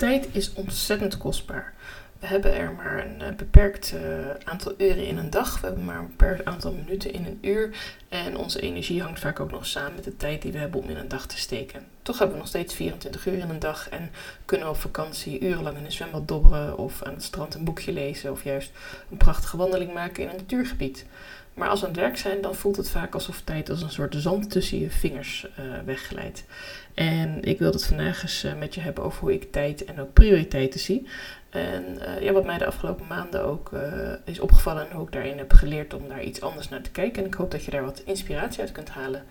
Tijd is ontzettend kostbaar. We hebben er maar een eh, beperkt eh, aantal uren in een dag. We hebben maar een beperkt aantal minuten in een uur. En onze energie hangt vaak ook nog samen met de tijd die we hebben om in een dag te steken. Toch hebben we nog steeds 24 uur in een dag en kunnen we op vakantie urenlang in een zwembad dobberen of aan het strand een boekje lezen of juist een prachtige wandeling maken in een natuurgebied. Maar als we aan het werk zijn, dan voelt het vaak alsof tijd als een soort zand tussen je vingers uh. En ik wil het vandaag eens uh, met je hebben over hoe ik tijd en ook prioriteiten zie. En uh, ja, wat mij de afgelopen maanden ook is opgevallen en hoe ik daarin heb geleerd om daar iets anders naar te kijken. En ik hoop dat je daar wat inspiratie uit kunt halen.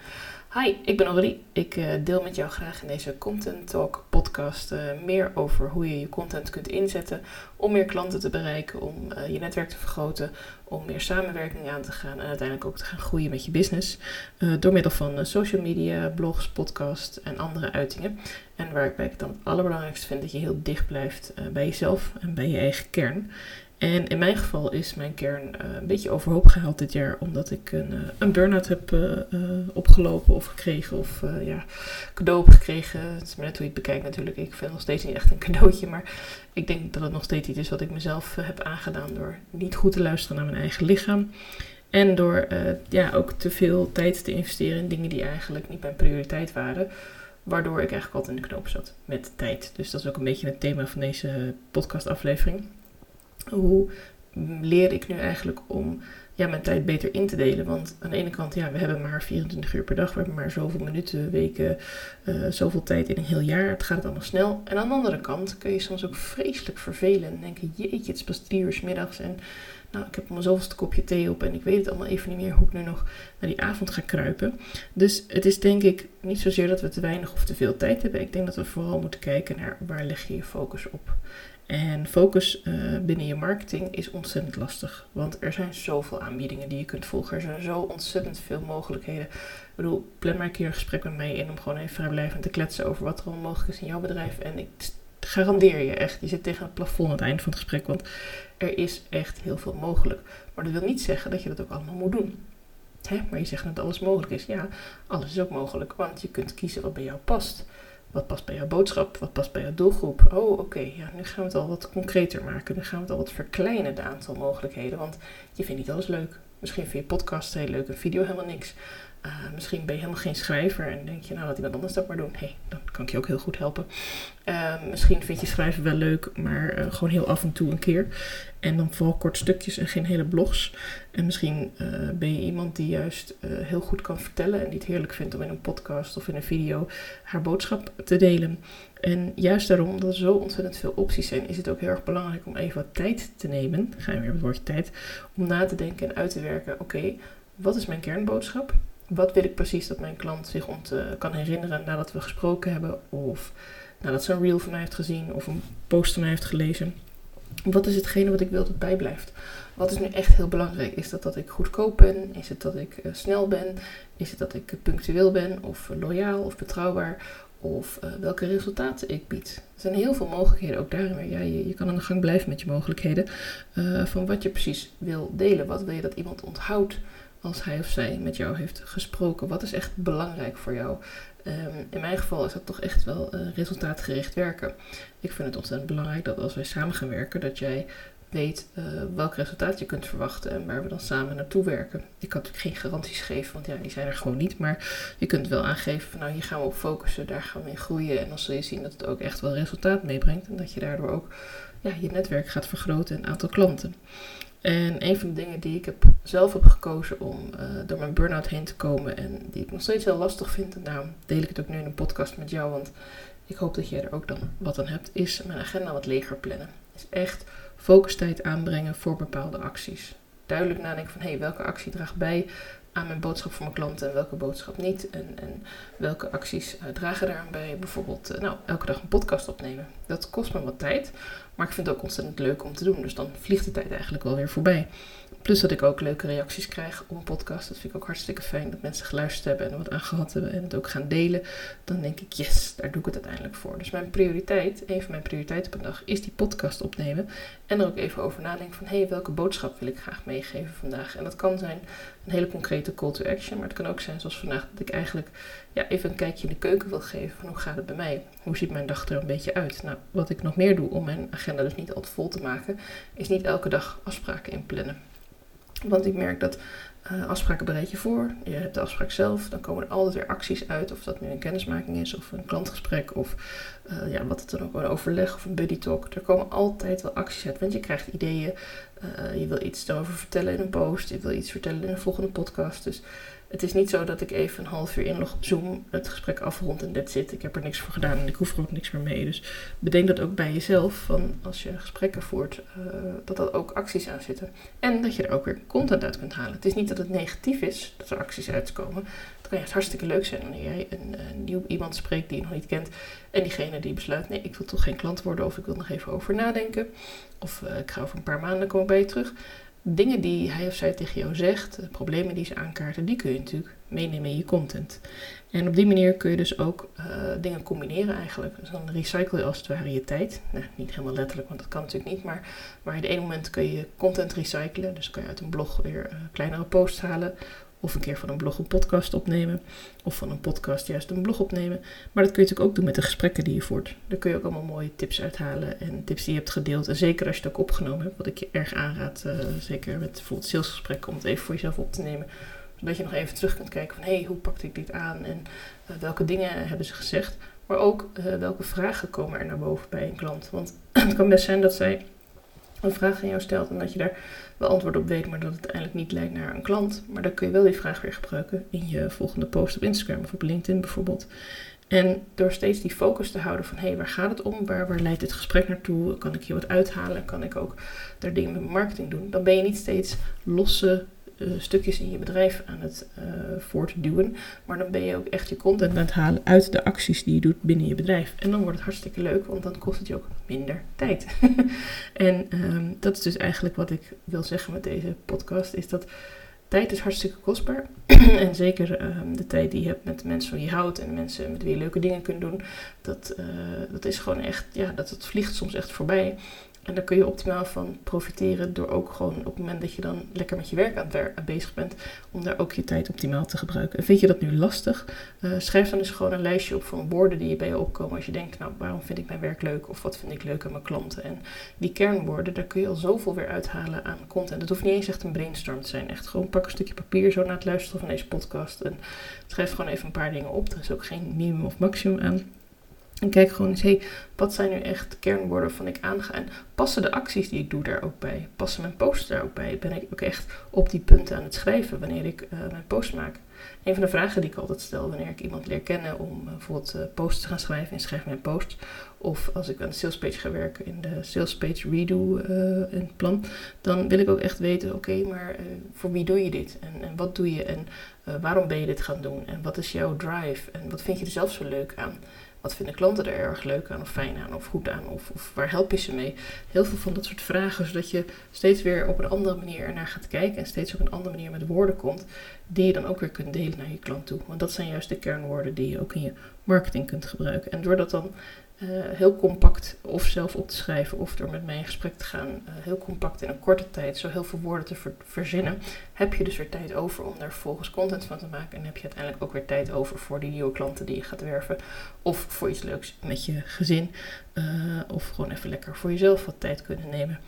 Hi, ik ben Aurélie. Ik deel met jou graag in deze Content Talk podcast uh, meer over hoe je je content kunt inzetten om meer klanten te bereiken, om uh, je netwerk te vergroten, om meer samenwerking aan te gaan en uiteindelijk ook te gaan groeien met je business door middel van social media, blogs, podcast en andere uitingen. En waar ik dan het allerbelangrijkste vind dat je heel dicht blijft bij jezelf en bij je eigen kern. En in mijn geval is mijn kern uh, een beetje overhoop gehaald dit jaar, omdat ik een, uh, een burn-out heb uh, opgelopen of gekregen, of ja, cadeau heb gekregen. Het is maar net hoe je het bekijkt natuurlijk. Ik vind nog steeds niet echt een cadeautje, maar ik denk dat het nog steeds iets is wat ik mezelf heb aangedaan door niet goed te luisteren naar mijn eigen lichaam. En door ja, ook te veel tijd te investeren in dingen die eigenlijk niet mijn prioriteit waren. Waardoor ik eigenlijk altijd in de knoop zat met tijd. Dus dat is ook een beetje het thema van deze podcastaflevering hoe leer ik nu eigenlijk om ja, mijn tijd beter in te delen? Want aan de ene kant, ja, we hebben maar 24 uur per dag, we hebben maar zoveel minuten, weken, uh, zoveel tijd in een heel jaar. Het gaat allemaal snel. En aan de andere kant kun je soms ook vreselijk vervelen en denken, jeetje, het is pas drie uur middags en nou, ik heb mijn zoveelste kopje thee op en ik weet het allemaal even niet meer hoe ik nu nog naar die avond ga kruipen. Dus het is denk ik niet zozeer dat we te weinig of te veel tijd hebben. Ik denk dat we vooral moeten kijken naar waar leg je je focus op. En focus uh, binnen je marketing is ontzettend lastig. Want er zijn zoveel aanbiedingen die je kunt volgen. Er zijn zo ontzettend veel mogelijkheden. Ik bedoel, plan maar een keer een gesprek met mij in om gewoon even vrijblijvend te kletsen over wat er allemaal mogelijk is in jouw bedrijf. En ik garandeer je echt, je zit tegen het plafond aan het eind van het gesprek. Want er is echt heel veel mogelijk. Maar dat wil niet zeggen dat je dat ook allemaal moet doen. Hè? Maar je zegt dat alles mogelijk is. Ja, alles is ook mogelijk. Want je kunt kiezen wat bij jou past. Wat past bij jouw boodschap? Wat past bij jouw doelgroep? Oh, oké, ja, nu gaan we het al wat concreter maken. Nu gaan we het al wat verkleinen, de aantal mogelijkheden. Want je vindt niet alles leuk. Misschien vind je podcast heel leuk, een video helemaal niks. Uh, misschien ben je helemaal geen schrijver en denk je, nou laat iemand anders dat maar doen. Hey, dan kan ik je ook heel goed helpen. Uh, misschien vind je schrijven wel leuk, maar uh, gewoon heel af en toe een keer. En dan vooral kort stukjes en geen hele blogs. En misschien ben je iemand die juist heel goed kan vertellen en die het heerlijk vindt om in een podcast of in een video haar boodschap te delen. En juist daarom, omdat er zo ontzettend veel opties zijn, is het ook heel erg belangrijk om even wat tijd te nemen. Ga je weer op het woordje tijd. Om na te denken en uit te werken, oké, wat is mijn kernboodschap? Wat wil ik precies dat mijn klant zich ont, uh, kan herinneren nadat we gesproken hebben, of nadat ze een reel van mij heeft gezien, of een post van mij heeft gelezen. Wat is hetgene wat ik wil dat bijblijft? Wat is nu echt heel belangrijk? Is dat dat ik goedkoop ben? Is het dat ik uh, snel ben? Is het dat ik punctueel ben? Of loyaal of betrouwbaar? Of welke resultaten ik bied? Er zijn heel veel mogelijkheden, ook daarin. Ja, je, kan aan de gang blijven met je mogelijkheden. Van wat je precies wil delen. Wat wil je dat iemand onthoudt? Als hij of zij met jou heeft gesproken. Wat is echt belangrijk voor jou? Um, in mijn geval is dat toch echt wel uh, resultaatgericht werken. Ik vind het ontzettend belangrijk dat als wij samen gaan werken, dat jij weet uh, welk resultaat je kunt verwachten en waar we dan samen naartoe werken. Ik kan natuurlijk geen garanties geven, want ja, die zijn er gewoon niet. Maar je kunt wel aangeven van nou, hier gaan we op focussen, daar gaan we in groeien. En dan zul je zien dat het ook echt wel resultaat meebrengt. En dat je daardoor ook ja, je netwerk gaat vergroten en aantal klanten. En een van de dingen die ik heb, zelf heb gekozen om uh, door mijn burn-out heen te komen en die ik nog steeds heel lastig vind, en daarom deel ik het ook nu in een podcast met jou, want ik hoop dat je er ook dan wat aan hebt, is mijn agenda wat leger plannen. Is echt focustijd aanbrengen voor bepaalde acties. Duidelijk nadenken van hé, hey, welke actie draagt bij aan mijn boodschap voor mijn klanten en welke boodschap niet. En, en welke acties uh, dragen daaraan bij. Bijvoorbeeld, uh, nou, elke dag een podcast opnemen. Dat kost me wat tijd, maar ik vind het ook ontzettend leuk om te doen. Dus dan vliegt de tijd eigenlijk wel weer voorbij. Plus dat ik ook leuke reacties krijg op een podcast. Dat vind ik ook hartstikke fijn. Dat mensen geluisterd hebben en er wat aan gehad hebben en het ook gaan delen. Dan denk ik, yes, daar doe ik het uiteindelijk voor. Dus mijn prioriteit, een van mijn prioriteiten op een dag, is die podcast opnemen. En er ook even over nadenken van, hé, hey, welke boodschap wil ik graag meegeven vandaag? En dat kan zijn een hele concrete call to action. Maar het kan ook zijn zoals vandaag dat ik eigenlijk ja, even een kijkje in de keuken wil geven van hoe gaat het bij mij? Hoe ziet mijn dag er een beetje uit? Nou, wat ik nog meer doe om mijn agenda dus niet altijd vol te maken, is niet elke dag afspraken inplannen. Want ik merk dat uh, afspraken bereid je voor. Je hebt de afspraak zelf. Dan komen er altijd weer acties uit. Of dat nu een kennismaking is of een klantgesprek. Of uh, ja, wat het dan ook een overleg of een buddy talk. Er komen altijd wel acties uit. Want je krijgt ideeën. Uh, je wil iets erover vertellen in een post. Je wil iets vertellen in een volgende podcast. Dus het is niet zo dat ik even een half uur inlog op Zoom, het gesprek afrond en dat zit. Ik heb er niks voor gedaan en ik hoef er ook niks meer mee. Dus bedenk dat ook bij jezelf, van als je gesprekken voert, uh, dat er ook acties aan zitten. En dat je er ook weer content uit kunt halen. Het is niet dat het negatief is dat er acties uitkomen. Het kan juist hartstikke leuk zijn wanneer jij een, een nieuw iemand spreekt die je nog niet kent. En diegene die besluit, nee, ik wil toch geen klant worden of ik wil nog even over nadenken. Of uh, ik ga over een paar maanden komen bij je terug dingen die hij of zij tegen jou zegt, problemen die ze aankaarten, die kun je natuurlijk meenemen in je content. En op die manier kun je dus ook uh, dingen combineren eigenlijk. Dus dan recycle je als het ware je tijd. Nou, niet helemaal letterlijk, want dat kan natuurlijk niet. Maar, maar in de ene moment kun je content recyclen. Dus kun je uit een blog weer uh, kleinere posts halen. Of een keer van een blog een podcast opnemen. Of van een podcast juist een blog opnemen. Maar dat kun je natuurlijk ook doen met de gesprekken die je voert. Daar kun je ook allemaal mooie tips uithalen. En tips die je hebt gedeeld. En zeker als je het ook opgenomen hebt. Wat ik je erg aanraad. Uh, zeker met bijvoorbeeld salesgesprekken. Om het even voor jezelf op te nemen. Zodat je nog even terug kunt kijken van. Hé, hey, hoe pakte ik dit aan? En uh, welke dingen hebben ze gezegd? Maar ook uh, welke vragen komen er naar boven bij een klant. Want het kan best zijn dat zij een vraag aan jou stelt. En dat je daar wel antwoord op weet, maar dat het uiteindelijk niet leidt naar een klant. Maar dan kun je wel die vraag weer gebruiken in je volgende post op Instagram of op LinkedIn bijvoorbeeld. En door steeds die focus te houden van hé, hey, waar gaat het om? Waar, waar leidt dit gesprek naartoe? Kan ik hier wat uithalen? Kan ik ook daar dingen met marketing doen? Dan ben je niet steeds losse stukjes in je bedrijf aan het uh, voortduwen. Maar dan ben je ook echt je content aan het halen uit de acties die je doet binnen je bedrijf. En dan wordt het hartstikke leuk, want dan kost het je ook minder tijd. en um, dat is dus eigenlijk wat ik wil zeggen met deze podcast, is dat tijd is hartstikke kostbaar. en zeker um, de tijd die je hebt met de mensen van je houdt en mensen met wie je leuke dingen kunt doen, dat, uh, dat is gewoon echt, ja, dat het vliegt soms echt voorbij. En daar kun je optimaal van profiteren door ook gewoon op het moment dat je dan lekker met je werk aan het bezig bent, om daar ook je tijd optimaal te gebruiken. En vind je dat nu lastig? Uh, schrijf dan eens gewoon een lijstje op van woorden die je bij je opkomen als je denkt, nou waarom vind ik mijn werk leuk of wat vind ik leuk aan mijn klanten? En die kernwoorden, daar kun je al zoveel weer uithalen aan content. Het hoeft niet eens echt een brainstorm te zijn. Echt gewoon pak een stukje papier zo na het luisteren van deze podcast en schrijf gewoon even een paar dingen op. Er is ook geen minimum of maximum aan. En kijk gewoon eens, hey, wat zijn nu echt kernwoorden van ik aanga? En passen de acties die ik doe daar ook bij? Passen mijn posts daar ook bij? Ben ik ook echt op die punten aan het schrijven wanneer ik uh, mijn post maak? Een van de vragen die ik altijd stel wanneer ik iemand leer kennen om uh, bijvoorbeeld uh, posts te gaan schrijven en schrijf mijn post. Of als ik aan de salespage ga werken in de salespage redo in het plan. Dan wil ik ook echt weten, oké, maar voor wie doe je dit? En, en wat doe je? En waarom ben je dit gaan doen? En wat is jouw drive? En wat vind je er zelf zo leuk aan? Wat vinden klanten er erg leuk aan of fijn aan of goed aan? Of, of, waar help je ze mee? Heel veel van dat soort vragen, zodat je steeds weer op een andere manier ernaar gaat kijken en steeds op een andere manier met woorden komt, die je dan ook weer kunt delen naar je klant toe. Want dat zijn juist de kernwoorden die je ook in je marketing kunt gebruiken. En door dat dan heel compact of zelf op te schrijven of door met mij in gesprek te gaan, uh, heel compact in een korte tijd zo heel veel woorden te ver verzinnen, heb je dus weer tijd over om daar vervolgens content van te maken. En heb je uiteindelijk ook weer tijd over voor die nieuwe klanten die je gaat werven. Of voor iets leuks met je gezin. Uh, of gewoon even lekker voor jezelf wat tijd kunnen nemen.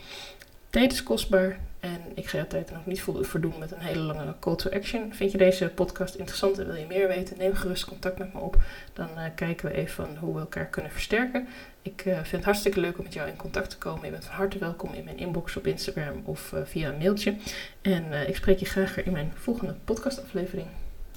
Tijd is kostbaar en ik ga jouw tijd ook niet verdoen met een hele lange call to action. Vind je deze podcast interessant en wil je meer weten? Neem gerust contact met me op. Dan uh, kijken we even hoe we elkaar kunnen versterken. Ik uh, vind het hartstikke leuk om met jou in contact te komen. Je bent van harte welkom in mijn inbox op Instagram of uh, via een mailtje. En ik spreek je graag weer in mijn volgende podcastaflevering.